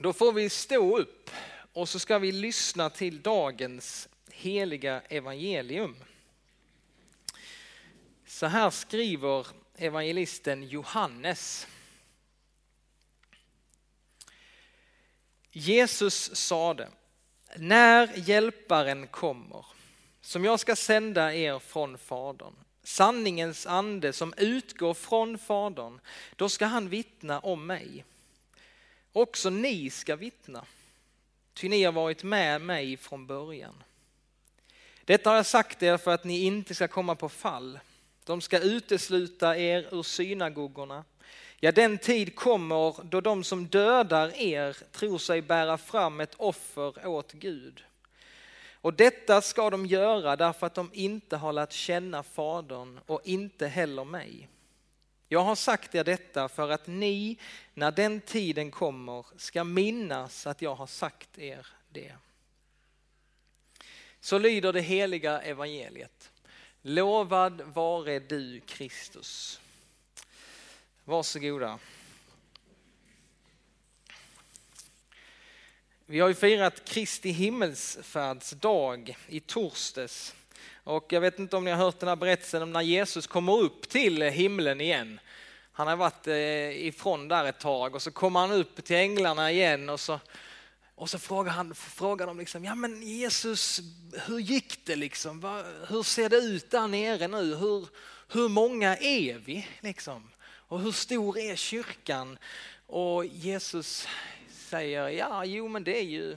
Då får vi stå upp och så ska vi lyssna till dagens heliga evangelium. Så här skriver evangelisten Johannes. Jesus sade, när hjälparen kommer, som jag ska sända er från Fadern, sanningens ande som utgår från Fadern, då ska han vittna om mig. Också ni ska vittna, ty ni har varit med mig från början. Detta har jag sagt er för att ni inte ska komma på fall. De ska utesluta er ur synagogorna. Ja, den tid kommer då de som dödar er tror sig bära fram ett offer åt Gud. Och detta ska de göra därför att de inte har lärt känna Fadern och inte heller mig. Jag har sagt er detta för att ni, när den tiden kommer, ska minnas att jag har sagt er det. Så lyder det heliga evangeliet. Lovad vare du Kristus. Varsågoda. Vi har ju firat Kristi himmelsfärdsdag i torsdags. Och jag vet inte om ni har hört den här berättelsen om när Jesus kommer upp till himlen igen. Han har varit eh, ifrån där ett tag och så kommer han upp till änglarna igen och så, och så frågar, han, frågar de liksom, ja men Jesus, hur gick det liksom? Hur ser det ut där nere nu? Hur, hur många är vi liksom? Och hur stor är kyrkan? Och Jesus säger, ja jo men det är ju,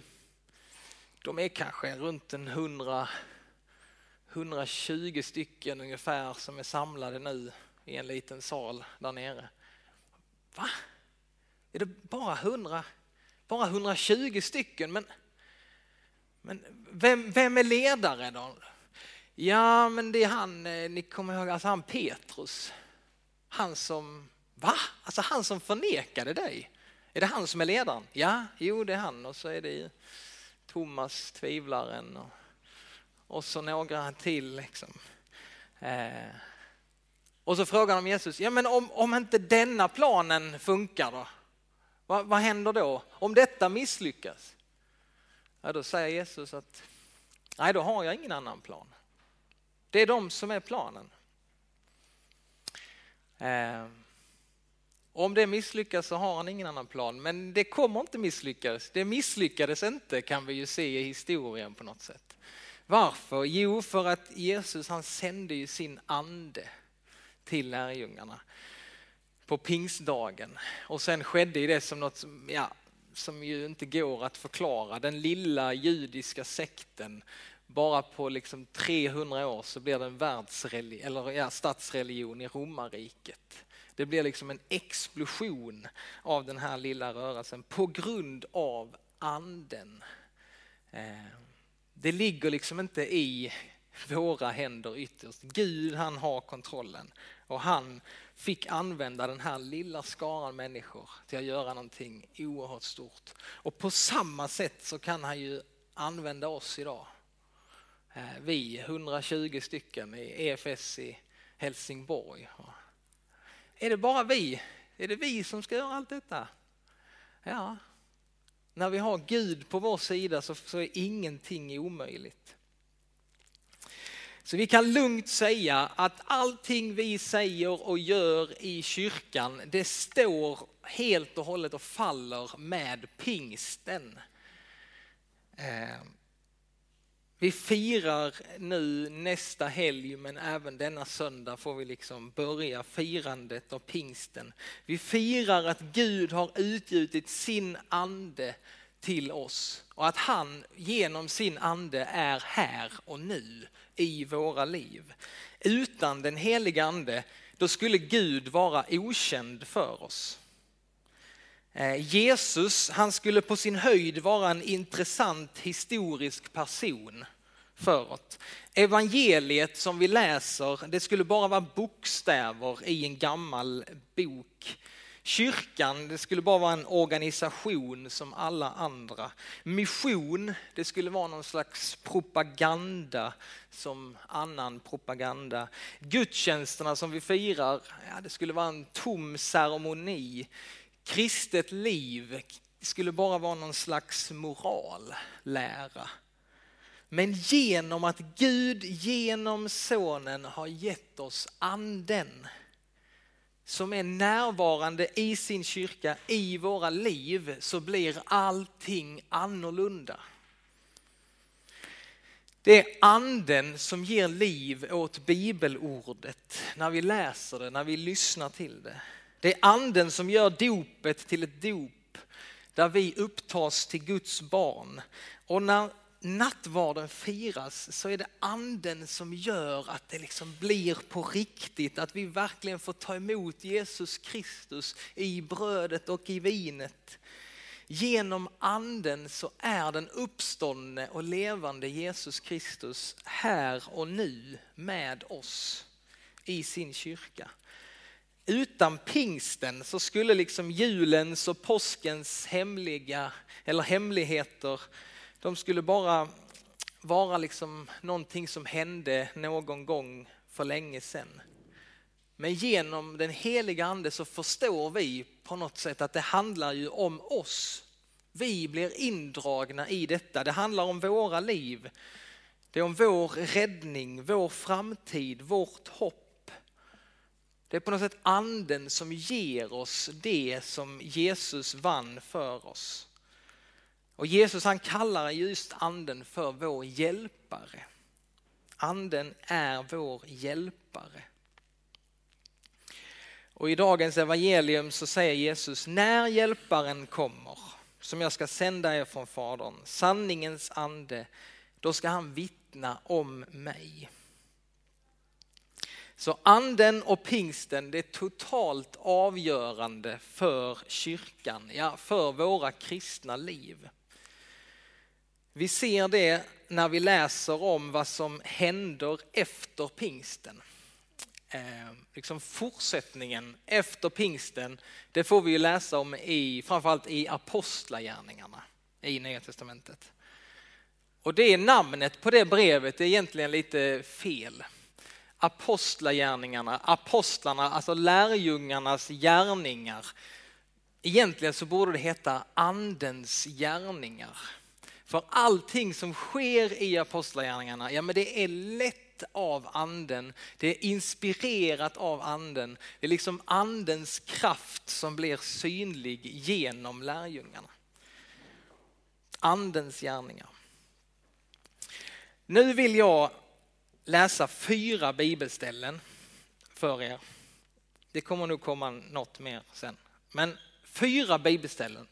de är kanske runt en 100, 120 stycken ungefär som är samlade nu i en liten sal där nere. Va? Är det bara 100? Bara 120 stycken? Men, men vem, vem är ledare då? Ja, men det är han, eh, ni kommer ihåg, alltså han Petrus. Han som, va? Alltså han som förnekade dig. Är det han som är ledaren? Ja, jo det är han och så är det ju Thomas tvivlaren och, och så några till. Liksom. Eh, och så frågar de Jesus, ja men om, om inte denna planen funkar då? Va, vad händer då? Om detta misslyckas? Ja, då säger Jesus att nej, då har jag ingen annan plan. Det är de som är planen. Eh, om det misslyckas så har han ingen annan plan, men det kommer inte misslyckas. Det misslyckades inte kan vi ju se i historien på något sätt. Varför? Jo, för att Jesus han sände ju sin ande till lärjungarna på pingstdagen. Och sen skedde ju det som något ja, som ju inte går att förklara. Den lilla judiska sekten, bara på liksom 300 år så blir det en världsreligion, eller ja, statsreligion i romarriket. Det blir liksom en explosion av den här lilla rörelsen på grund av anden. Eh, det ligger liksom inte i våra händer ytterst. Gud han har kontrollen och han fick använda den här lilla skaran människor till att göra någonting oerhört stort. Och på samma sätt så kan han ju använda oss idag. Eh, vi 120 stycken i EFS i Helsingborg. Är det bara vi? Är det vi som ska göra allt detta? Ja, när vi har Gud på vår sida så, så är ingenting omöjligt. Så vi kan lugnt säga att allting vi säger och gör i kyrkan, det står helt och hållet och faller med pingsten. Eh, vi firar nu nästa helg men även denna söndag får vi liksom börja firandet av pingsten. Vi firar att Gud har utgjutit sin ande till oss och att han genom sin ande är här och nu i våra liv. Utan den heliga ande då skulle Gud vara okänd för oss. Eh, Jesus, han skulle på sin höjd vara en intressant historisk person för oss. Evangeliet som vi läser, det skulle bara vara bokstäver i en gammal bok. Kyrkan, det skulle bara vara en organisation som alla andra. Mission, det skulle vara någon slags propaganda som annan propaganda. Gudstjänsterna som vi firar, ja, det skulle vara en tom ceremoni kristet liv, skulle bara vara någon slags morallära. Men genom att Gud genom sonen har gett oss anden som är närvarande i sin kyrka, i våra liv, så blir allting annorlunda. Det är anden som ger liv åt bibelordet när vi läser det, när vi lyssnar till det. Det är anden som gör dopet till ett dop där vi upptas till Guds barn. Och när nattvarden firas så är det anden som gör att det liksom blir på riktigt, att vi verkligen får ta emot Jesus Kristus i brödet och i vinet. Genom anden så är den uppståndne och levande Jesus Kristus här och nu med oss i sin kyrka. Utan pingsten så skulle liksom julens och påskens hemliga eller hemligheter de skulle bara vara liksom någonting som hände någon gång för länge sedan. Men genom den heliga ande så förstår vi på något sätt att det handlar ju om oss. Vi blir indragna i detta. Det handlar om våra liv. Det är om vår räddning, vår framtid, vårt hopp. Det är på något sätt anden som ger oss det som Jesus vann för oss. Och Jesus han kallar just anden för vår hjälpare. Anden är vår hjälpare. Och i dagens evangelium så säger Jesus, när hjälparen kommer, som jag ska sända er från Fadern, sanningens ande, då ska han vittna om mig. Så anden och pingsten det är totalt avgörande för kyrkan, ja för våra kristna liv. Vi ser det när vi läser om vad som händer efter pingsten. Eh, liksom fortsättningen efter pingsten, det får vi ju läsa om i, framförallt i apostlagärningarna i Nya Testamentet. Och det namnet på det brevet är egentligen lite fel. Apostlagärningarna, apostlarna, alltså lärjungarnas gärningar. Egentligen så borde det heta andens gärningar. För allting som sker i apostlagärningarna, ja men det är lätt av anden, det är inspirerat av anden. Det är liksom andens kraft som blir synlig genom lärjungarna. Andens gärningar. Nu vill jag läsa fyra bibelställen för er. Det kommer nog komma något mer sen. Men fyra bibelställen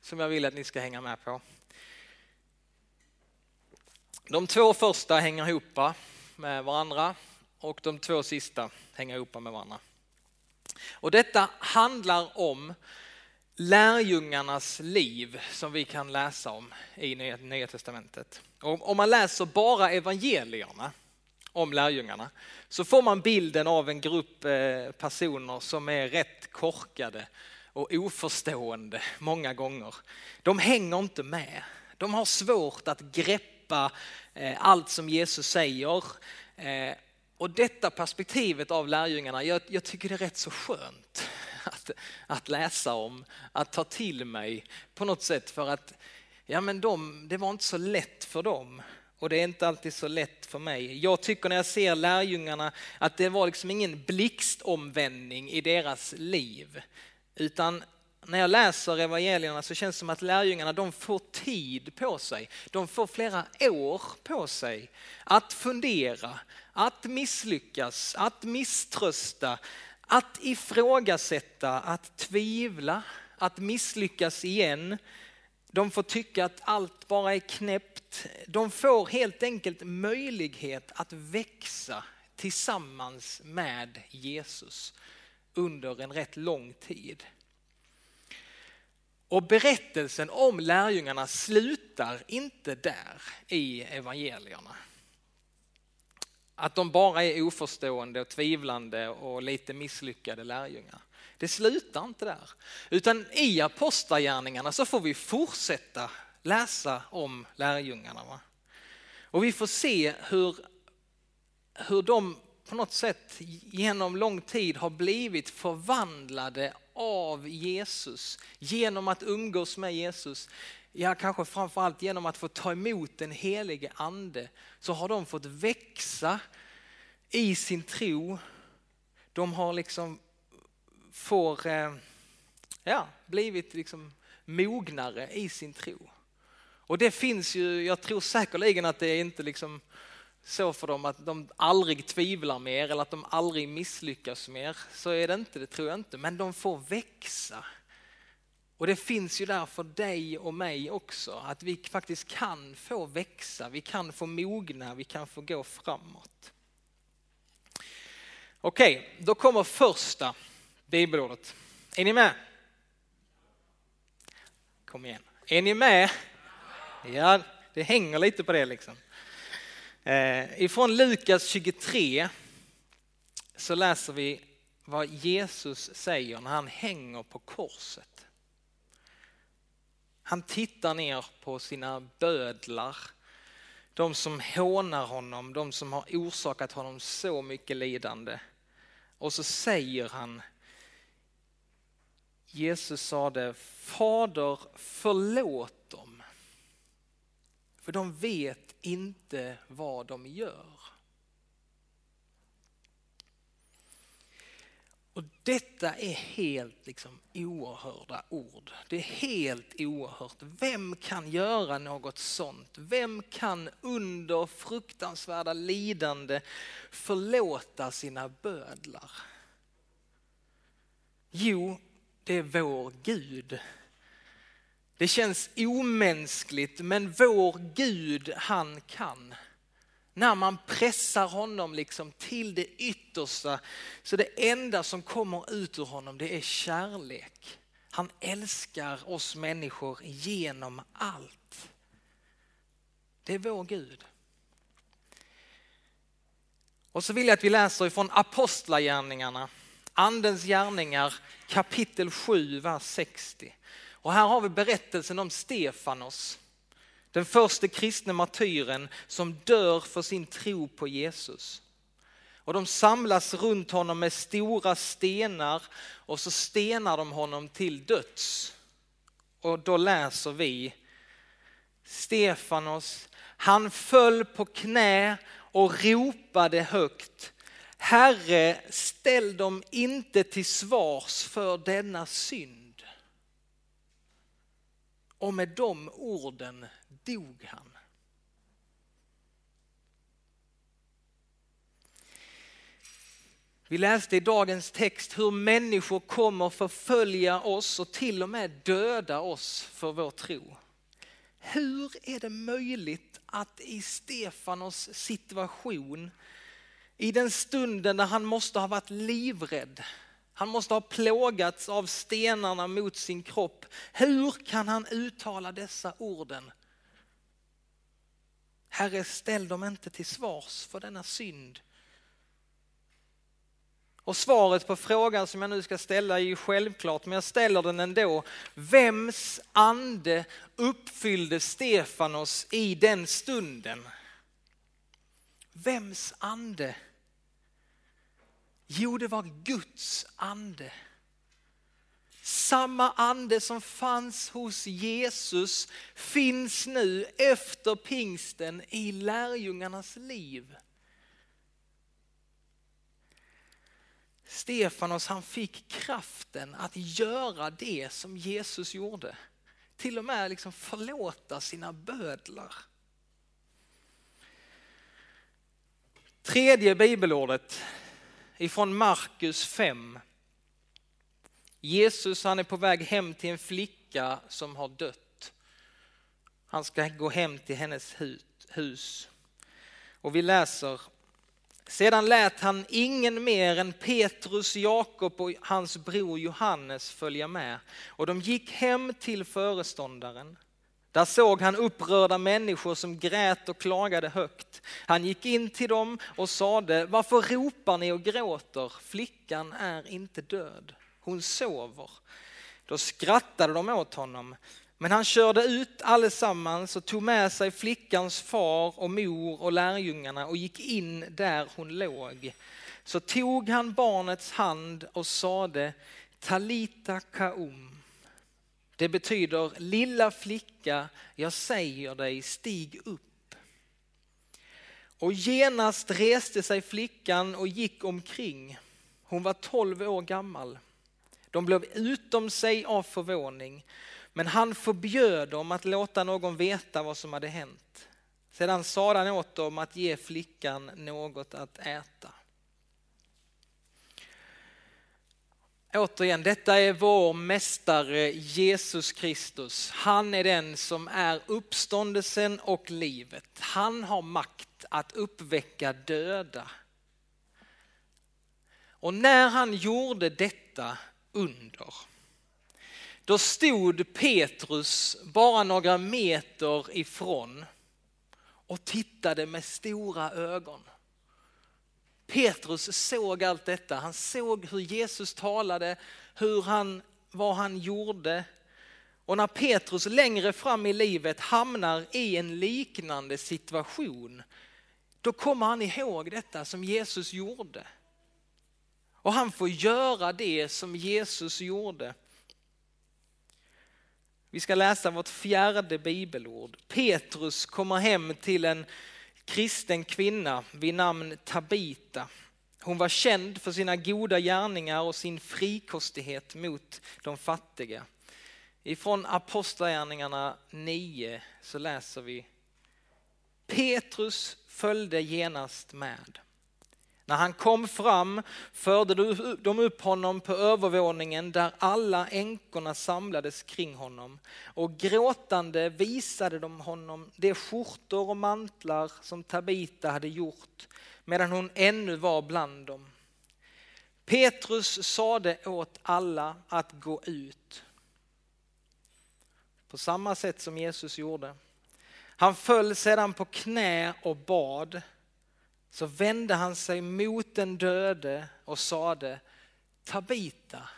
som jag vill att ni ska hänga med på. De två första hänger ihop med varandra och de två sista hänger ihop med varandra. Och detta handlar om lärjungarnas liv som vi kan läsa om i Nya Testamentet. Och om man läser bara evangelierna om lärjungarna så får man bilden av en grupp eh, personer som är rätt korkade och oförstående många gånger. De hänger inte med. De har svårt att greppa eh, allt som Jesus säger. Eh, och detta perspektivet av lärjungarna, jag, jag tycker det är rätt så skönt att, att läsa om, att ta till mig på något sätt för att ja, men de, det var inte så lätt för dem. Och det är inte alltid så lätt för mig. Jag tycker när jag ser lärjungarna att det var liksom ingen blixtomvändning i deras liv. Utan när jag läser evangelierna så känns det som att lärjungarna de får tid på sig. De får flera år på sig att fundera, att misslyckas, att misströsta, att ifrågasätta, att tvivla, att misslyckas igen. De får tycka att allt bara är knäppt. De får helt enkelt möjlighet att växa tillsammans med Jesus under en rätt lång tid. Och berättelsen om lärjungarna slutar inte där i evangelierna. Att de bara är oförstående och tvivlande och lite misslyckade lärjungar. Det slutar inte där. Utan i apostlagärningarna så får vi fortsätta läsa om lärjungarna. Va? Och vi får se hur, hur de på något sätt genom lång tid har blivit förvandlade av Jesus, genom att umgås med Jesus, ja kanske framförallt genom att få ta emot den helige ande, så har de fått växa i sin tro. De har liksom, får, eh, ja, blivit liksom mognare i sin tro. Och det finns ju, jag tror säkerligen att det är inte liksom så för dem att de aldrig tvivlar mer eller att de aldrig misslyckas mer. Så är det inte, det tror jag inte. Men de får växa. Och det finns ju där för dig och mig också, att vi faktiskt kan få växa, vi kan få mogna, vi kan få gå framåt. Okej, då kommer första bibelordet. Är ni med? Kom igen. Är ni med? Ja, det hänger lite på det liksom. Eh, ifrån Lukas 23 så läser vi vad Jesus säger när han hänger på korset. Han tittar ner på sina bödlar, de som hånar honom, de som har orsakat honom så mycket lidande. Och så säger han, Jesus sade, Fader förlåt dem, för de vet inte vad de gör. Och detta är helt liksom oerhörda ord. Det är helt oerhört. Vem kan göra något sånt? Vem kan under fruktansvärda lidande förlåta sina bödlar? Jo, det är vår Gud. Det känns omänskligt men vår Gud han kan när man pressar honom liksom till det yttersta. Så det enda som kommer ut ur honom det är kärlek. Han älskar oss människor genom allt. Det är vår Gud. Och så vill jag att vi läser ifrån Apostlagärningarna, Andens gärningar kapitel 7, vers 60. Och här har vi berättelsen om Stefanos den första kristne martyren som dör för sin tro på Jesus. Och de samlas runt honom med stora stenar och så stenar de honom till döds. Och då läser vi Stefanos, han föll på knä och ropade högt. Herre, ställ dem inte till svars för denna synd. Och med de orden dog han. Vi läste i dagens text hur människor kommer förfölja oss och till och med döda oss för vår tro. Hur är det möjligt att i Stefanos situation, i den stunden när han måste ha varit livrädd, han måste ha plågats av stenarna mot sin kropp. Hur kan han uttala dessa orden? Herre, ställ dem inte till svars för denna synd. Och svaret på frågan som jag nu ska ställa är ju självklart, men jag ställer den ändå. Vems ande uppfyllde Stefanos i den stunden? Vems ande? Jo, det var Guds ande. Samma ande som fanns hos Jesus finns nu efter pingsten i lärjungarnas liv. Stefanos han fick kraften att göra det som Jesus gjorde. Till och med liksom förlåta sina bödlar. Tredje bibelordet ifrån Markus 5 Jesus han är på väg hem till en flicka som har dött. Han ska gå hem till hennes hus. Och vi läser, sedan lät han ingen mer än Petrus, Jakob och hans bror Johannes följa med. Och de gick hem till föreståndaren. Där såg han upprörda människor som grät och klagade högt. Han gick in till dem och sade, varför ropar ni och gråter? Flickan är inte död hon sover. Då skrattade de åt honom. Men han körde ut allesammans och tog med sig flickans far och mor och lärjungarna och gick in där hon låg. Så tog han barnets hand och sade Talita kaum. Det betyder lilla flicka, jag säger dig, stig upp. Och genast reste sig flickan och gick omkring. Hon var tolv år gammal. De blev utom sig av förvåning, men han förbjöd dem att låta någon veta vad som hade hänt. Sedan sade han åt dem att ge flickan något att äta. Återigen, detta är vår mästare Jesus Kristus. Han är den som är uppståndelsen och livet. Han har makt att uppväcka döda. Och när han gjorde detta under, då stod Petrus bara några meter ifrån och tittade med stora ögon. Petrus såg allt detta. Han såg hur Jesus talade, hur han, vad han gjorde. Och när Petrus längre fram i livet hamnar i en liknande situation, då kommer han ihåg detta som Jesus gjorde. Och han får göra det som Jesus gjorde. Vi ska läsa vårt fjärde bibelord. Petrus kommer hem till en kristen kvinna vid namn Tabita. Hon var känd för sina goda gärningar och sin frikostighet mot de fattiga. Ifrån Apostlagärningarna 9 så läser vi Petrus följde genast med. När han kom fram förde de upp honom på övervåningen där alla änkorna samlades kring honom och gråtande visade de honom de skjortor och mantlar som Tabita hade gjort medan hon ännu var bland dem. Petrus sade åt alla att gå ut. På samma sätt som Jesus gjorde. Han föll sedan på knä och bad så vände han sig mot den döde och sade Tabita,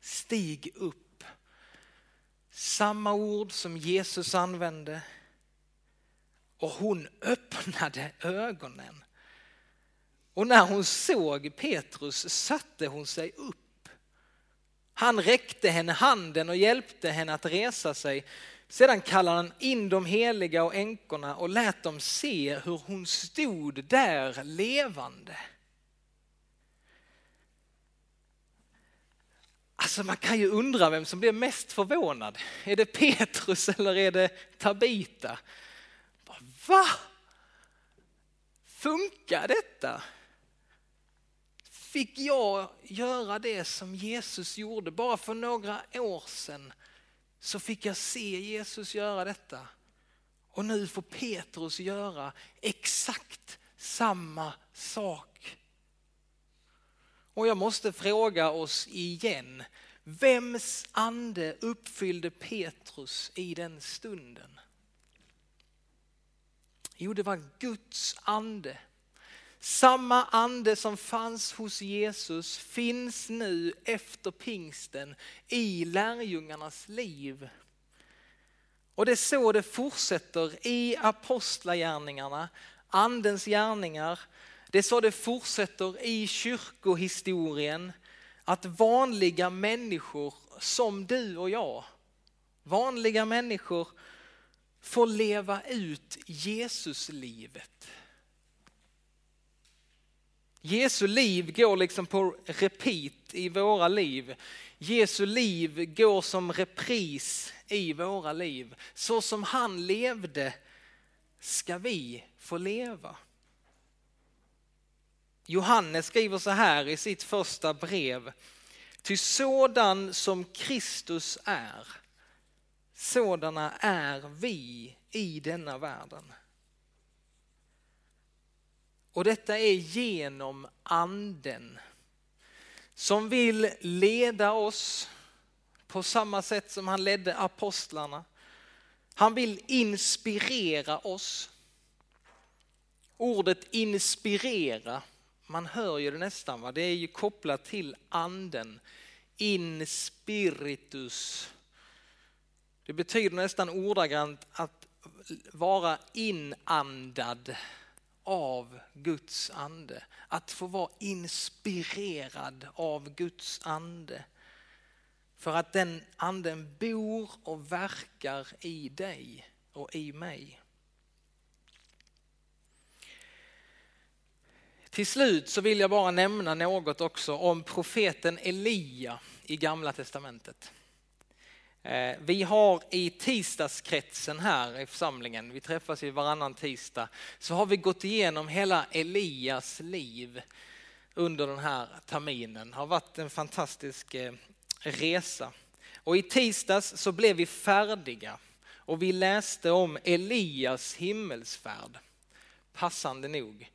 stig upp. Samma ord som Jesus använde. Och hon öppnade ögonen. Och när hon såg Petrus satte hon sig upp. Han räckte henne handen och hjälpte henne att resa sig. Sedan kallade han in de heliga och änkorna och lät dem se hur hon stod där levande. Alltså man kan ju undra vem som blir mest förvånad. Är det Petrus eller är det Tabita? Va? Funkar detta? Fick jag göra det som Jesus gjorde bara för några år sedan? Så fick jag se Jesus göra detta. Och nu får Petrus göra exakt samma sak. Och jag måste fråga oss igen, vems ande uppfyllde Petrus i den stunden? Jo, det var Guds ande. Samma ande som fanns hos Jesus finns nu efter pingsten i lärjungarnas liv. Och det är så det fortsätter i apostlagärningarna, andens gärningar. Det är så det fortsätter i kyrkohistorien. Att vanliga människor som du och jag, vanliga människor får leva ut Jesuslivet. Jesu liv går liksom på repeat i våra liv. Jesu liv går som repris i våra liv. Så som han levde ska vi få leva. Johannes skriver så här i sitt första brev. Ty sådan som Kristus är, sådana är vi i denna världen. Och detta är genom anden som vill leda oss på samma sätt som han ledde apostlarna. Han vill inspirera oss. Ordet inspirera, man hör ju det nästan, va? det är ju kopplat till anden. In spiritus. Det betyder nästan ordagrant att vara inandad av Guds ande. Att få vara inspirerad av Guds ande. För att den anden bor och verkar i dig och i mig. Till slut så vill jag bara nämna något också om profeten Elia i gamla testamentet. Eh, vi har i tisdagskretsen här i församlingen, vi träffas ju varannan tisdag, så har vi gått igenom hela Elias liv under den här terminen. Det har varit en fantastisk eh, resa. Och i tisdags så blev vi färdiga och vi läste om Elias himmelsfärd, passande nog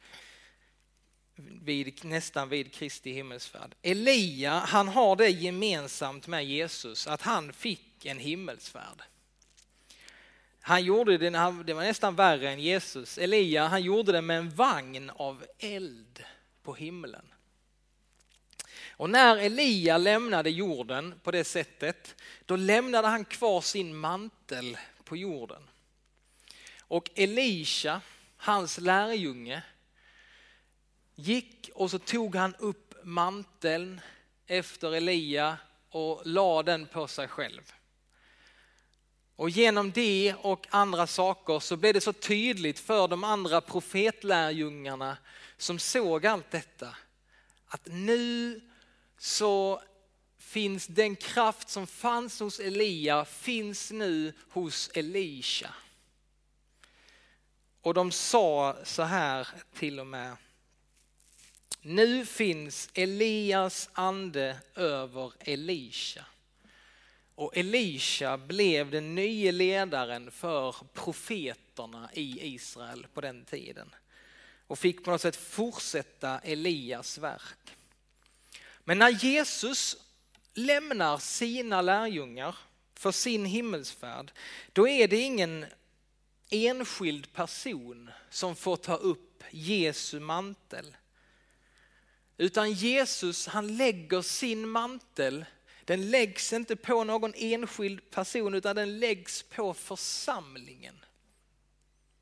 vid, nästan vid Kristi himmelsfärd. Elia, han har det gemensamt med Jesus att han fick en himmelsfärd. Han gjorde det, det var nästan värre än Jesus. Elia, han gjorde det med en vagn av eld på himlen. Och när Elia lämnade jorden på det sättet, då lämnade han kvar sin mantel på jorden. Och Elisha, hans lärjunge, gick och så tog han upp manteln efter Elia och la den på sig själv. Och genom det och andra saker så blev det så tydligt för de andra profetlärjungarna som såg allt detta att nu så finns den kraft som fanns hos Elia finns nu hos Elisha. Och de sa så här till och med nu finns Elias ande över Elisha. Och Elisha blev den nya ledaren för profeterna i Israel på den tiden. Och fick på något sätt fortsätta Elias verk. Men när Jesus lämnar sina lärjungar för sin himmelsfärd, då är det ingen enskild person som får ta upp Jesu mantel utan Jesus han lägger sin mantel, den läggs inte på någon enskild person utan den läggs på församlingen.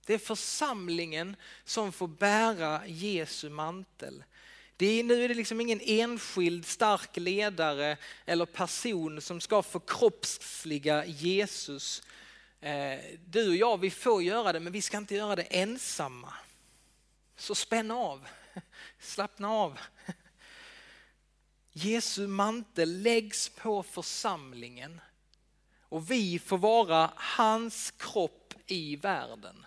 Det är församlingen som får bära Jesu mantel. Det är, nu är det liksom ingen enskild stark ledare eller person som ska förkroppsliga Jesus. Eh, du och jag, vi får göra det men vi ska inte göra det ensamma. Så spänn av. Slappna av. Jesu mantel läggs på församlingen och vi får vara hans kropp i världen.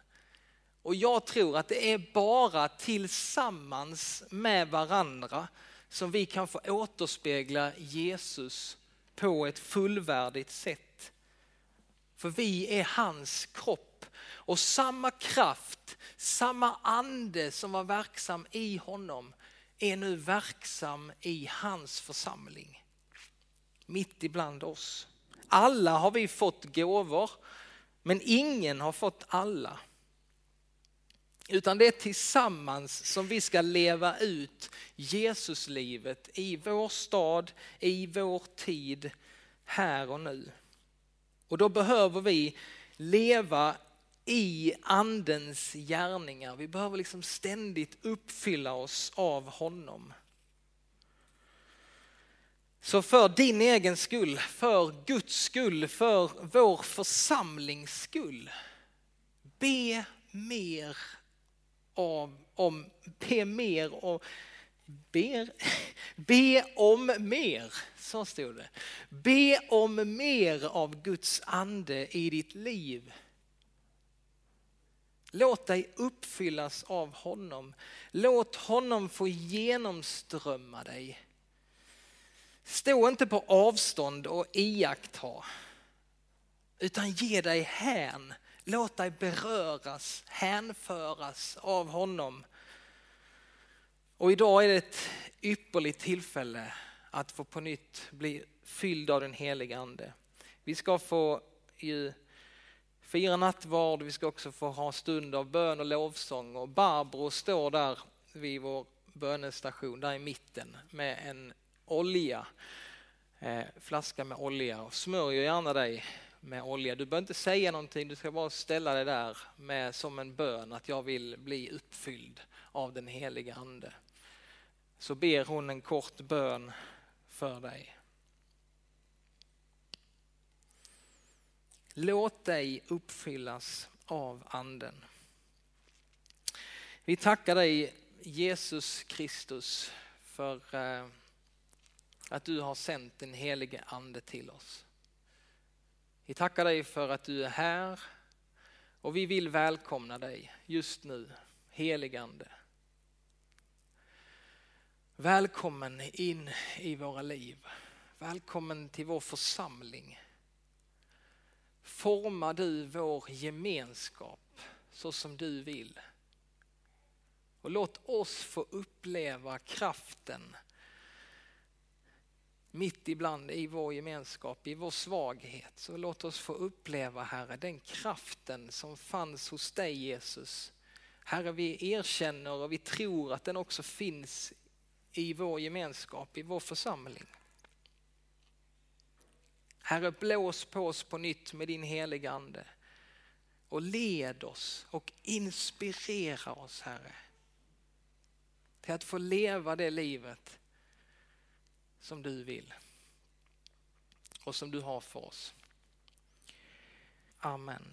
Och jag tror att det är bara tillsammans med varandra som vi kan få återspegla Jesus på ett fullvärdigt sätt. För vi är hans kropp och samma kraft, samma ande som var verksam i honom är nu verksam i hans församling. Mitt ibland oss. Alla har vi fått gåvor, men ingen har fått alla. Utan det är tillsammans som vi ska leva ut Jesuslivet i vår stad, i vår tid, här och nu. Och då behöver vi leva i andens gärningar. Vi behöver liksom ständigt uppfylla oss av honom. Så för din egen skull, för Guds skull, för vår församlings skull. Be mer om, om, be mer om, ber, be om mer, så stod det. Be om mer av Guds ande i ditt liv. Låt dig uppfyllas av honom. Låt honom få genomströmma dig. Stå inte på avstånd och iaktta, utan ge dig hän. Låt dig beröras, hänföras av honom. Och idag är det ett ypperligt tillfälle att få på nytt bli fylld av den heliga ande. Vi ska få ju fira nattvard, vi ska också få ha stund av bön och lovsång och Barbro står där vid vår bönestation där i mitten med en olja, eh, flaska med olja och smörjer gärna dig med olja. Du behöver inte säga någonting, du ska bara ställa dig där med, som en bön att jag vill bli uppfylld av den heliga ande. Så ber hon en kort bön för dig. Låt dig uppfyllas av anden. Vi tackar dig Jesus Kristus för eh, att du har sänt den helige ande till oss. Vi tackar dig för att du är här och vi vill välkomna dig just nu, helige ande. Välkommen in i våra liv. Välkommen till vår församling. Forma du vår gemenskap så som du vill. Och låt oss få uppleva kraften mitt ibland i vår gemenskap, i vår svaghet. Så låt oss få uppleva, Herre, den kraften som fanns hos dig Jesus. Herre, vi erkänner och vi tror att den också finns i vår gemenskap, i vår församling. Herre, blås på oss på nytt med din heliga Ande och led oss och inspirera oss, Herre, till att få leva det livet som du vill och som du har för oss. Amen.